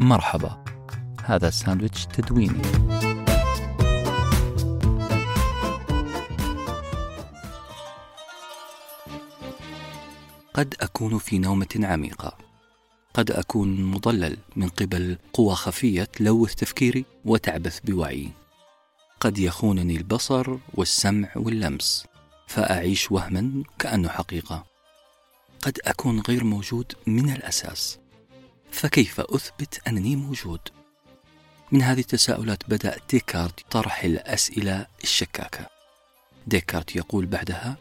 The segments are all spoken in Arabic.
مرحبا. هذا ساندويتش تدويني. قد أكون في نومة عميقة. قد أكون مضلل من قبل قوى خفية تلوث تفكيري وتعبث بوعي. قد يخونني البصر والسمع واللمس فأعيش وهما كأنه حقيقة. قد أكون غير موجود من الأساس. فكيف أثبت أنني موجود؟ من هذه التساؤلات بدأ ديكارت طرح الأسئلة الشكاكة. ديكارت يقول بعدها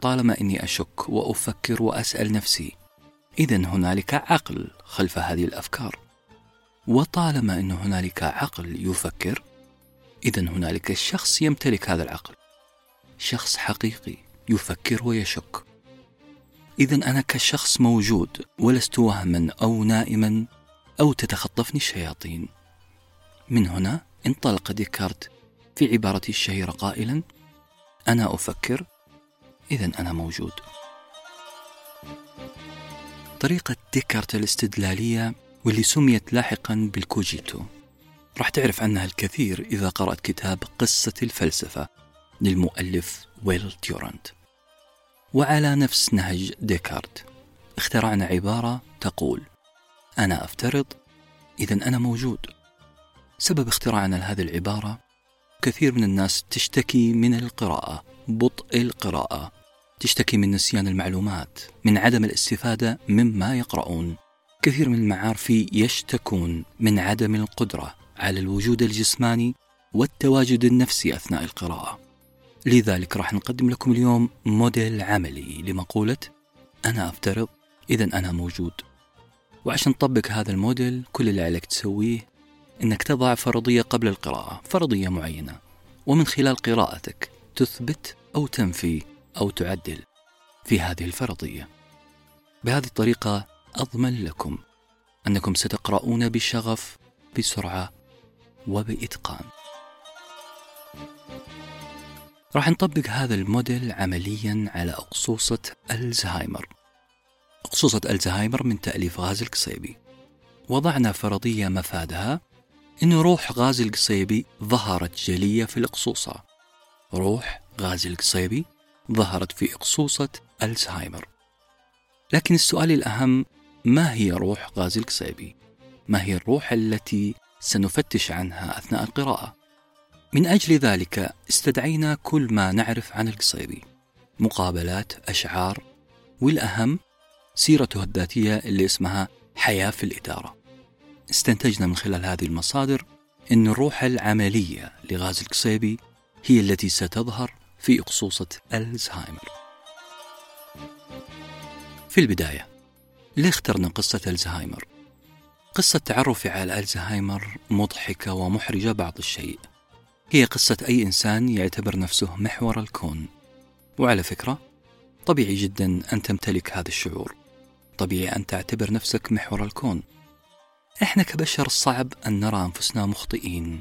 طالما إني أشك وأفكر وأسأل نفسي إذا هنالك عقل خلف هذه الأفكار. وطالما أن هنالك عقل يفكر إذا هنالك شخص يمتلك هذا العقل. شخص حقيقي يفكر ويشك. إذا أنا كشخص موجود ولست وهما أو نائما أو تتخطفني الشياطين. من هنا انطلق ديكارت في عبارته الشهيرة قائلا أنا أفكر إذا أنا موجود. طريقة ديكارت الاستدلالية واللي سميت لاحقا بالكوجيتو. راح تعرف عنها الكثير إذا قرأت كتاب قصة الفلسفة للمؤلف ويل تيورانت. وعلى نفس نهج ديكارت. اخترعنا عبارة تقول أنا أفترض إذا أنا موجود. سبب اختراعنا لهذه العبارة كثير من الناس تشتكي من القراءة بطء القراءة. تشتكي من نسيان المعلومات من عدم الاستفادة مما يقرؤون. كثير من المعارفي يشتكون من عدم القدرة على الوجود الجسماني والتواجد النفسي أثناء القراءة. لذلك راح نقدم لكم اليوم موديل عملي لمقولة أنا أفترض إذا أنا موجود. وعشان نطبق هذا الموديل كل اللي عليك تسويه أنك تضع فرضية قبل القراءة فرضية معينة ومن خلال قراءتك تثبت أو تنفي أو تعدل في هذه الفرضية. بهذه الطريقة أضمن لكم أنكم ستقرؤون بشغف بسرعة وبإتقان. راح نطبق هذا الموديل عمليا على أقصوصة ألزهايمر أقصوصة ألزهايمر من تأليف غازي القصيبي وضعنا فرضية مفادها أن روح غازي القصيبي ظهرت جلية في الأقصوصة روح غازي القصيبي ظهرت في أقصوصة ألزهايمر لكن السؤال الأهم ما هي روح غازي القصيبي؟ ما هي الروح التي سنفتش عنها أثناء القراءة؟ من أجل ذلك استدعينا كل ما نعرف عن القصيبي مقابلات أشعار والأهم سيرته الذاتية اللي اسمها حياة في الإدارة. استنتجنا من خلال هذه المصادر أن الروح العملية لغاز القصيبي هي التي ستظهر في أقصوصة ألزهايمر. في البداية ليه اخترنا قصة ألزهايمر؟ قصة تعرفي على ألزهايمر مضحكة ومحرجة بعض الشيء. هي قصة أي إنسان يعتبر نفسه محور الكون. وعلى فكرة طبيعي جدا أن تمتلك هذا الشعور. طبيعي أن تعتبر نفسك محور الكون. إحنا كبشر صعب أن نرى أنفسنا مخطئين.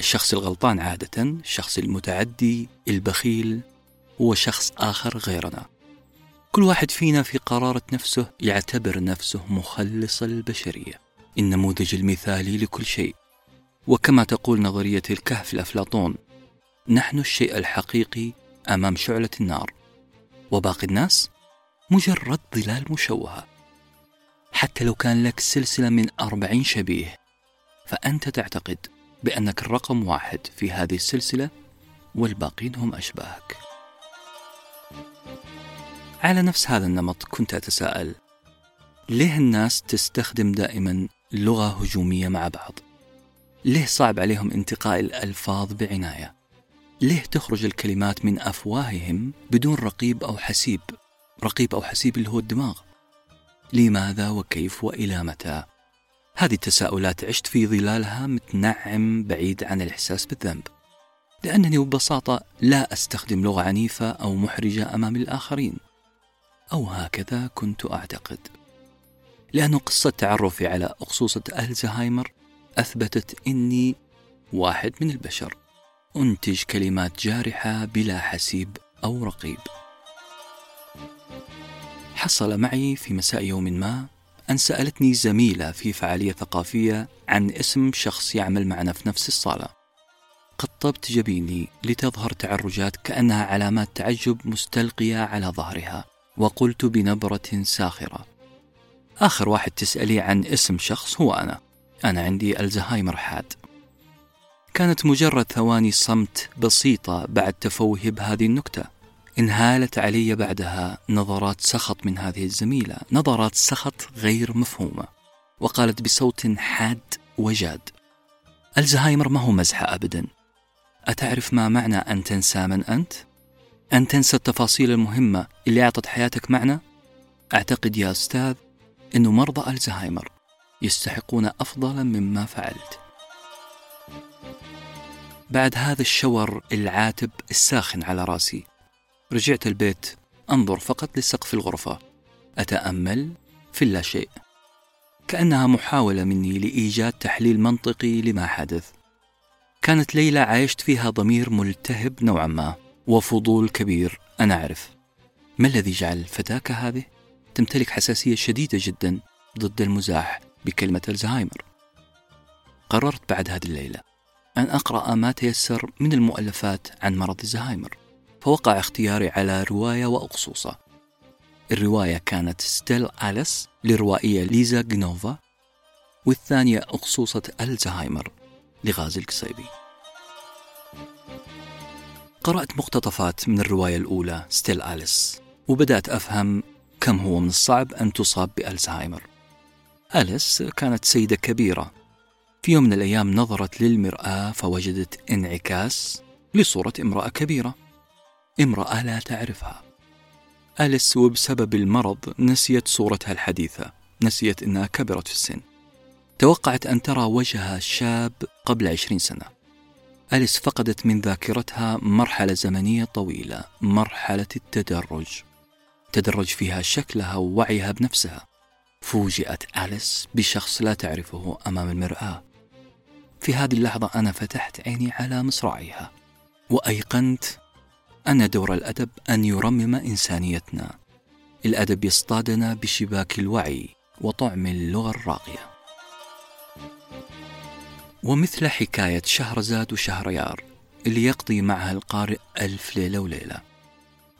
الشخص الغلطان عادة الشخص المتعدي البخيل هو شخص آخر غيرنا. كل واحد فينا في قرارة نفسه يعتبر نفسه مخلص البشرية. النموذج المثالي لكل شيء. وكما تقول نظرية الكهف لأفلاطون نحن الشيء الحقيقي أمام شعلة النار وباقي الناس مجرد ظلال مشوهة حتى لو كان لك سلسلة من أربعين شبيه فأنت تعتقد بأنك الرقم واحد في هذه السلسلة والباقين هم أشباهك على نفس هذا النمط كنت أتساءل ليه الناس تستخدم دائما لغة هجومية مع بعض؟ ليه صعب عليهم انتقاء الألفاظ بعناية؟ ليه تخرج الكلمات من أفواههم بدون رقيب أو حسيب؟ رقيب أو حسيب اللي هو الدماغ لماذا وكيف وإلى متى؟ هذه التساؤلات عشت في ظلالها متنعم بعيد عن الإحساس بالذنب لأنني ببساطة لا أستخدم لغة عنيفة أو محرجة أمام الآخرين أو هكذا كنت أعتقد لأن قصة تعرفي على أقصوصة ألزهايمر أثبتت أني واحد من البشر. أنتج كلمات جارحة بلا حسيب أو رقيب. حصل معي في مساء يوم ما أن سألتني زميلة في فعالية ثقافية عن اسم شخص يعمل معنا في نفس الصالة. قطبت جبيني لتظهر تعرجات كأنها علامات تعجب مستلقية على ظهرها وقلت بنبرة ساخرة. آخر واحد تسألي عن اسم شخص هو أنا. أنا عندي ألزهايمر حاد كانت مجرد ثواني صمت بسيطة بعد تفوهي بهذه النكتة انهالت علي بعدها نظرات سخط من هذه الزميلة نظرات سخط غير مفهومة وقالت بصوت حاد وجاد ألزهايمر ما هو مزحة أبدا أتعرف ما معنى أن تنسى من أنت؟ أن تنسى التفاصيل المهمة اللي أعطت حياتك معنى؟ أعتقد يا أستاذ أن مرضى ألزهايمر يستحقون أفضل مما فعلت. بعد هذا الشور العاتب الساخن على راسي رجعت البيت أنظر فقط لسقف الغرفة أتأمل في اللاشيء كأنها محاولة مني لإيجاد تحليل منطقي لما حدث. كانت ليلة عايشت فيها ضمير ملتهب نوعا ما وفضول كبير أنا أعرف. ما الذي جعل الفتاة كهذه تمتلك حساسية شديدة جدا ضد المزاح. بكلمة الزهايمر. قررت بعد هذه الليلة أن أقرأ ما تيسر من المؤلفات عن مرض الزهايمر فوقع اختياري على رواية وأقصوصة. الرواية كانت ستيل أليس لروائية ليزا جنوفا والثانية أقصوصة الزهايمر لغازي القصيبي قرأت مقتطفات من الرواية الأولى ستيل أليس وبدأت أفهم كم هو من الصعب أن تصاب بألزهايمر. أليس كانت سيدة كبيرة؟ في يوم من الأيام نظرت للمرآة فوجدت انعكاس لصورة امرأة كبيرة. امرأة لا تعرفها. أليس وبسبب المرض نسيت صورتها الحديثة نسيت أنها كبرت في السن. توقعت أن ترى وجهها شاب قبل عشرين سنة. أليس فقدت من ذاكرتها مرحلة زمنية طويلة مرحلة التدرج. تدرج فيها شكلها ووعيها بنفسها. فوجئت أليس بشخص لا تعرفه أمام المرآة. في هذه اللحظة أنا فتحت عيني على مصراعيها وأيقنت أن دور الأدب أن يرمم إنسانيتنا. الأدب يصطادنا بشباك الوعي وطعم اللغة الراقية. ومثل حكاية شهرزاد وشهريار اللي يقضي معها القارئ ألف ليلة وليلة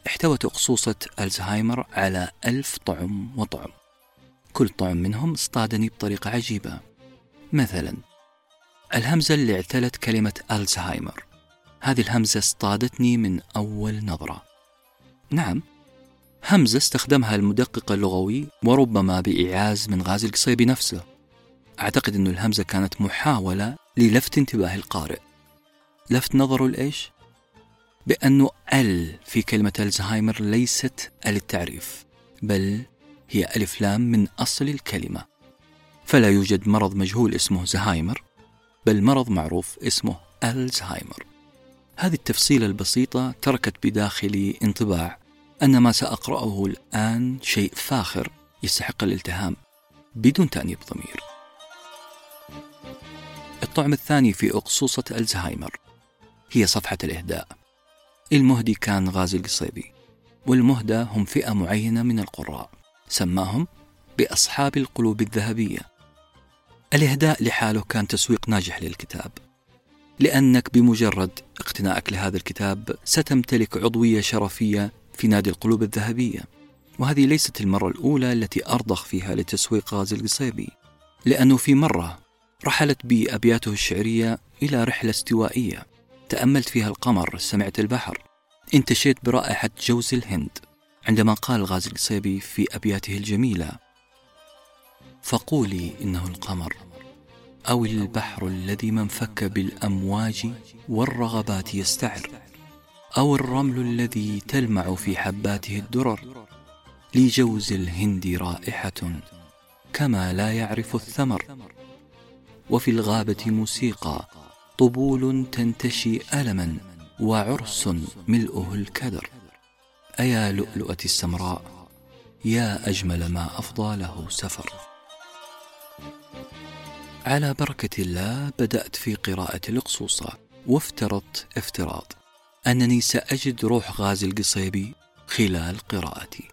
احتوت أقصوصة ألزهايمر على ألف طعم وطعم. كل طعم منهم اصطادني بطريقة عجيبة. مثلا الهمزة اللي اعتلت كلمة ألزهايمر. هذه الهمزة اصطادتني من أول نظرة. نعم همزة استخدمها المدقق اللغوي وربما بإعاز من غازي القصيبي نفسه. أعتقد أن الهمزة كانت محاولة للفت انتباه القارئ. لفت نظره لإيش؟ بأنه ال في كلمة ألزهايمر ليست ال التعريف بل هي ألف لام من أصل الكلمة. فلا يوجد مرض مجهول اسمه زهايمر بل مرض معروف اسمه ألزهايمر. هذه التفصيلة البسيطة تركت بداخلي انطباع أن ما سأقرأه الآن شيء فاخر يستحق الالتهام بدون تأنيب ضمير. الطعم الثاني في أقصوصة ألزهايمر هي صفحة الإهداء. المهدي كان غازي القصيبي والمهدى هم فئة معينة من القراء. سماهم بأصحاب القلوب الذهبية. الإهداء لحاله كان تسويق ناجح للكتاب لأنك بمجرد اقتنائك لهذا الكتاب ستمتلك عضوية شرفية في نادي القلوب الذهبية. وهذه ليست المرة الأولى التي أرضخ فيها لتسويق غازي القصيبي لأنه في مرة رحلت بي أبياته الشعرية إلى رحلة استوائية. تأملت فيها القمر سمعت البحر. انتشيت برائحة جوز الهند. عندما قال غازي القصيبي في أبياته الجميلة فقولي إنه القمر أو البحر الذي من فك بالأمواج والرغبات يستعر أو الرمل الذي تلمع في حباته الدرر لجوز الهند رائحة كما لا يعرف الثمر وفي الغابة موسيقى طبول تنتشي ألما وعرس ملؤه الكدر. أيا لؤلؤة السمراء يا أجمل ما أفضى له سفر. على بركة الله بدأت في قراءة القصوصة وافترضت افتراض أنني سأجد روح غازي القصيبي خلال قراءتي.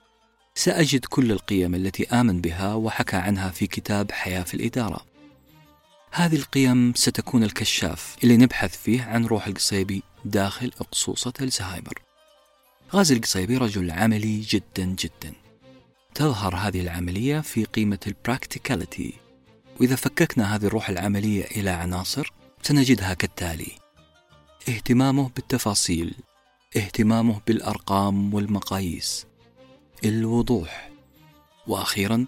سأجد كل القيم التي آمن بها وحكى عنها في كتاب حياة في الإدارة. هذه القيم ستكون الكشاف اللي نبحث فيه عن روح القصيبي داخل أقصوصة الزهايمر. غازي القصيبي رجل عملي جدا جدا. تظهر هذه العملية في قيمة البراكتيكاليتي وإذا فككنا هذه الروح العملية إلى عناصر سنجدها كالتالي. اهتمامه بالتفاصيل اهتمامه بالأرقام والمقاييس الوضوح وأخيرا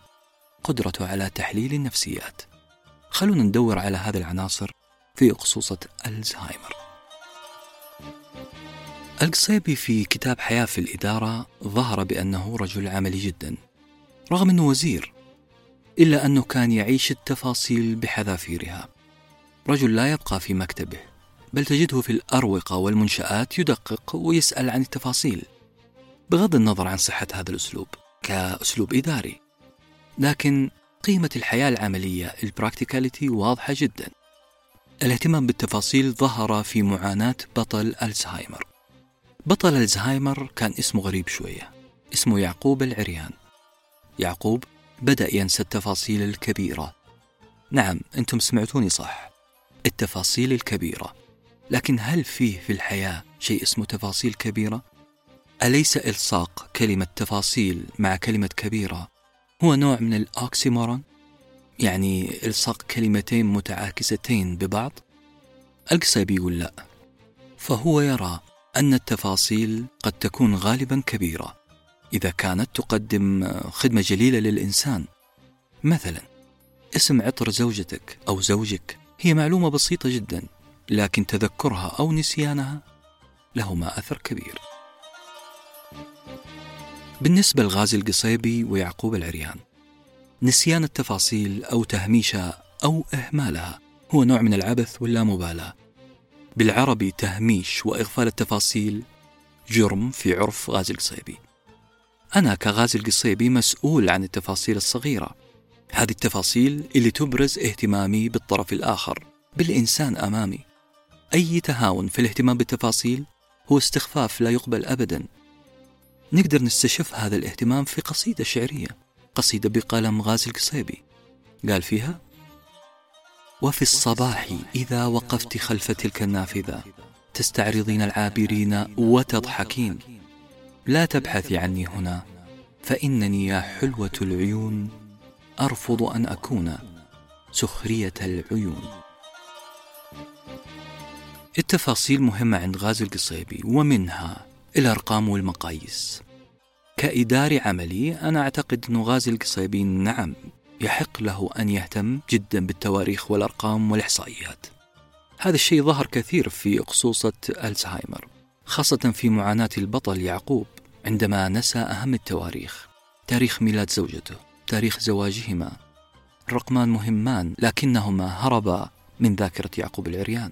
قدرته على تحليل النفسيات. خلونا ندور على هذه العناصر في أقصوصة ألزهايمر. القصيبي في كتاب حياة في الإدارة ظهر بأنه رجل عملي جدا رغم أنه وزير إلا أنه كان يعيش التفاصيل بحذافيرها. رجل لا يبقى في مكتبه بل تجده في الأروقة والمنشآت يدقق ويسأل عن التفاصيل بغض النظر عن صحة هذا الأسلوب كأسلوب إداري. لكن قيمة الحياة العملية البراكتيكاليتي واضحة جدا. الاهتمام بالتفاصيل ظهر في معاناة بطل ألزهايمر. بطل ألزهايمر كان اسمه غريب شوية اسمه يعقوب العريان يعقوب بدأ ينسى التفاصيل الكبيرة نعم أنتم سمعتوني صح التفاصيل الكبيرة لكن هل فيه في الحياة شيء اسمه تفاصيل كبيرة؟ أليس إلصاق كلمة تفاصيل مع كلمة كبيرة هو نوع من الأوكسيمورون؟ يعني إلصاق كلمتين متعاكستين ببعض؟ القصيبي يقول لا فهو يرى أن التفاصيل قد تكون غالبا كبيرة إذا كانت تقدم خدمة جليلة للإنسان. مثلا اسم عطر زوجتك أو زوجك هي معلومة بسيطة جدا لكن تذكرها أو نسيانها لهما أثر كبير. بالنسبة لغازي القصيبي ويعقوب العريان نسيان التفاصيل أو تهميشها أو إهمالها هو نوع من العبث واللامبالاة بالعربي تهميش وإغفال التفاصيل. جرم في عرف غازي القصيبي. أنا كغازي القصيبي مسؤول عن التفاصيل الصغيرة. هذه التفاصيل اللي تبرز اهتمامي بالطرف الآخر بالإنسان أمامي. أي تهاون في الاهتمام بالتفاصيل هو استخفاف لا يقبل أبدا. نقدر نستشف هذا الاهتمام في قصيدة شعرية قصيدة بقلم غازي القصيبي. قال فيها وفي الصباح إذا وقفت خلف تلك النافذة تستعرضين العابرين وتضحكين. لا تبحثي عني هنا فإنني يا حلوة العيون أرفض أن أكون سخرية العيون. التفاصيل مهمة عند غازي القصيبي ومنها الأرقام والمقاييس. كإداري عملي أنا أعتقد أن غازي القصيبي نعم. يحق له أن يهتم جدا بالتواريخ والأرقام والإحصائيات. هذا الشيء ظهر كثير في أقصوصة ألزهايمر خاصة في معاناة البطل يعقوب عندما نسى أهم التواريخ تاريخ ميلاد زوجته تاريخ زواجهما. الرقمان مهمان لكنهما هربا من ذاكرة يعقوب العريان.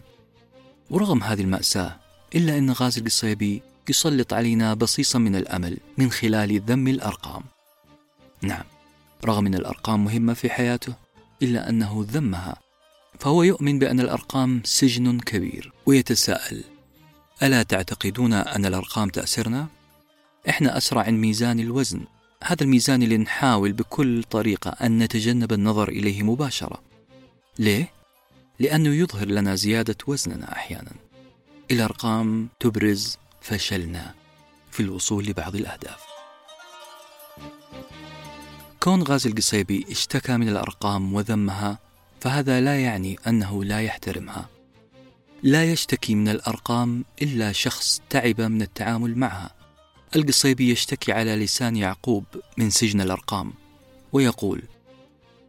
ورغم هذه المأساة إلا أن غازي القصيبي يسلط علينا بصيصا من الأمل من خلال ذم الأرقام. نعم رغم أن الأرقام مهمة في حياته إلا أنه ذمها فهو يؤمن بأن الأرقام سجن كبير. ويتساءل ألا تعتقدون أن الأرقام تأسرنا؟ إحنا أسرع عند ميزان الوزن. هذا الميزان اللي نحاول بكل طريقة أن نتجنب النظر إليه مباشرة. ليه؟ لأنه يظهر لنا زيادة وزننا أحيانا. الأرقام تبرز فشلنا في الوصول لبعض الأهداف. كون غازي القصيبي اشتكى من الأرقام وذمها فهذا لا يعني أنه لا يحترمها لا يشتكي من الأرقام إلا شخص تعب من التعامل معها القصيبي يشتكي على لسان يعقوب من سجن الأرقام ويقول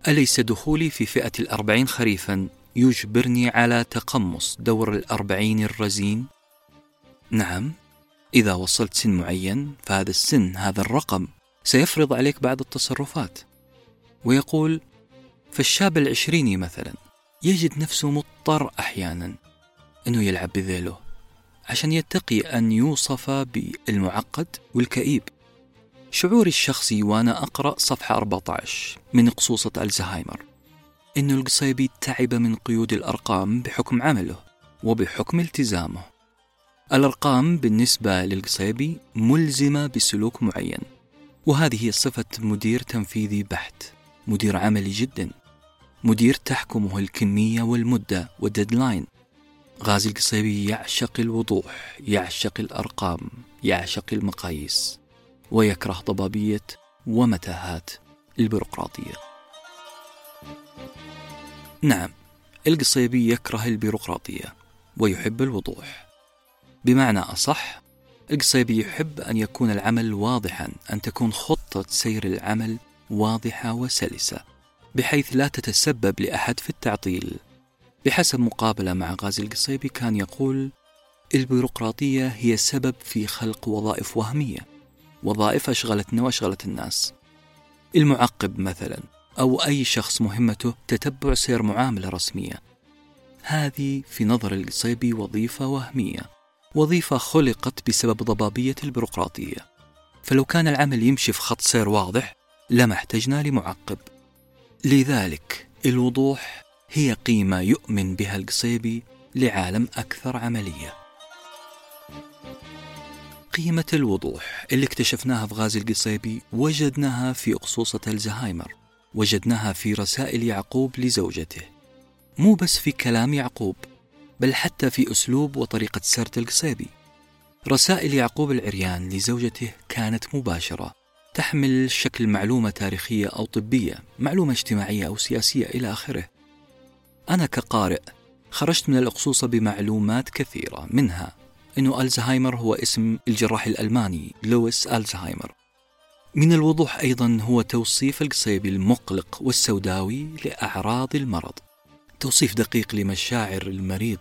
أليس دخولي في فئة الأربعين خريفا يجبرني على تقمص دور الأربعين الرزين؟ نعم إذا وصلت سن معين فهذا السن هذا الرقم سيفرض عليك بعض التصرفات. ويقول فالشاب العشريني مثلا يجد نفسه مضطر أحيانا أنه يلعب بذيله عشان يتقي أن يوصف بالمعقد والكئيب. شعوري الشخصي وأنا أقرأ صفحة 14 من قصوصة ألزهايمر إن القصيبي تعب من قيود الأرقام بحكم عمله وبحكم التزامه. الأرقام بالنسبة للقصيبي ملزمة بسلوك معين وهذه صفة مدير تنفيذي بحت مدير عملي جدا. مدير تحكمه الكمية والمدة والديدلاين. غازي القصيبي يعشق الوضوح يعشق الأرقام يعشق المقاييس ويكره ضبابية ومتاهات البيروقراطية. نعم القصيبي يكره البيروقراطية ويحب الوضوح. بمعنى أصح القصيبي يحب أن يكون العمل واضحا أن تكون خطة سير العمل واضحة وسلسة بحيث لا تتسبب لأحد في التعطيل. بحسب مقابلة مع غازي القصيبي كان يقول البيروقراطية هي سبب في خلق وظائف وهمية وظائف أشغلتنا وأشغلت الناس. المعقب مثلا أو أي شخص مهمته تتبع سير معاملة رسمية. هذه في نظر القصيبي وظيفة وهمية. وظيفة خلقت بسبب ضبابية البيروقراطية. فلو كان العمل يمشي في خط سير واضح لما احتجنا لمعقب. لذلك الوضوح هي قيمة يؤمن بها القصيبي لعالم أكثر عملية. قيمة الوضوح اللي اكتشفناها في غازي القصيبي وجدناها في أقصوصة الزهايمر وجدناها في رسائل يعقوب لزوجته. مو بس في كلام يعقوب بل حتى في أسلوب وطريقة سرد القصيبي رسائل يعقوب العريان لزوجته كانت مباشرة تحمل شكل معلومة تاريخية أو طبية معلومة اجتماعية أو سياسية إلى آخره. أنا كقارئ خرجت من الأقصوصة بمعلومات كثيرة منها أنه ألزهايمر هو اسم الجراح الألماني لويس ألزهايمر. من الوضوح أيضا هو توصيف القصيبي المقلق والسوداوي لأعراض المرض. توصيف دقيق لمشاعر المريض.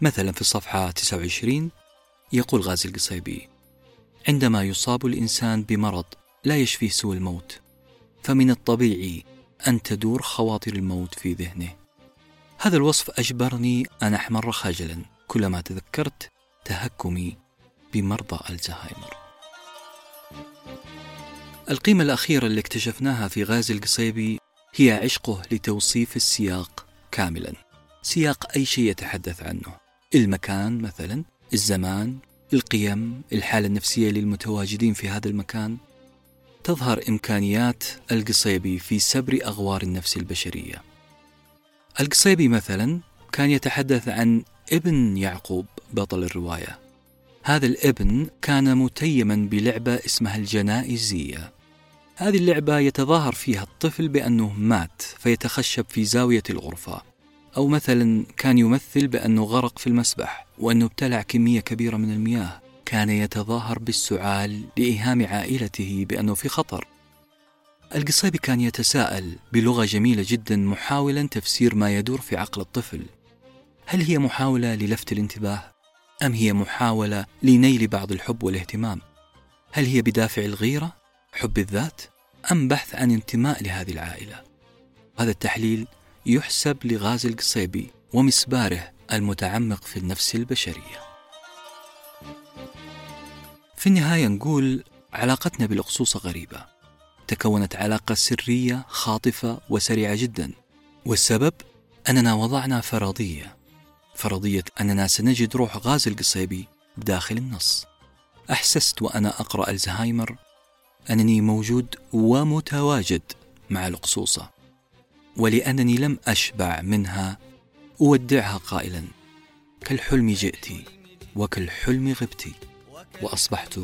مثلا في الصفحة 29 يقول غازي القصيبي عندما يصاب الإنسان بمرض لا يشفيه سوى الموت فمن الطبيعي أن تدور خواطر الموت في ذهنه. هذا الوصف أجبرني أن أحمر خجلا. كلما تذكرت تهكمي بمرضى الزهايمر. القيمة الأخيرة اللي اكتشفناها في غازي القصيبي هي عشقه لتوصيف السياق كاملا. سياق أي شيء يتحدث عنه. المكان مثلا الزمان القيم الحالة النفسية للمتواجدين في هذا المكان. تظهر إمكانيات القصيبي في سبر أغوار النفس البشرية. القصيبي مثلا كان يتحدث عن ابن يعقوب بطل الرواية. هذا الابن كان متيما بلعبة اسمها الجنائزية. هذه اللعبة يتظاهر فيها الطفل بأنه مات فيتخشب في زاوية الغرفة. أو مثلا كان يمثل بأنه غرق في المسبح وأنه ابتلع كمية كبيرة من المياه. كان يتظاهر بالسعال لإيهام عائلته بأنه في خطر. القصيبي كان يتساءل بلغة جميلة جدا محاولا تفسير ما يدور في عقل الطفل. هل هي محاولة للفت الانتباه؟ أم هي محاولة لنيل بعض الحب والاهتمام؟ هل هي بدافع الغيرة؟ حب الذات أم بحث عن انتماء لهذه العائلة؟ هذا التحليل يحسب لغازي القصيبي ومسباره المتعمق في النفس البشرية. في النهاية نقول علاقتنا بالأقصوصة غريبة. تكونت علاقة سرية خاطفة وسريعة جدا. والسبب؟ أننا وضعنا فرضية. فرضية أننا سنجد روح غازي القصيبي بداخل النص. أحسست وأنا أقرأ الزهايمر أنني موجود ومتواجد مع الأقصوصة ولأنني لم أشبع منها أودعها قائلا كالحلم جئت وكالحلم غبت وأصبحت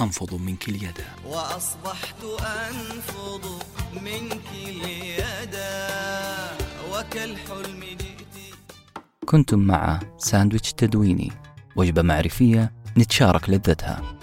أنفض منك اليدا وأصبحت أنفض منك اليدا وكالحلم جئت. كنتم مع ساندويتش تدويني وجبة معرفية نتشارك لذتها.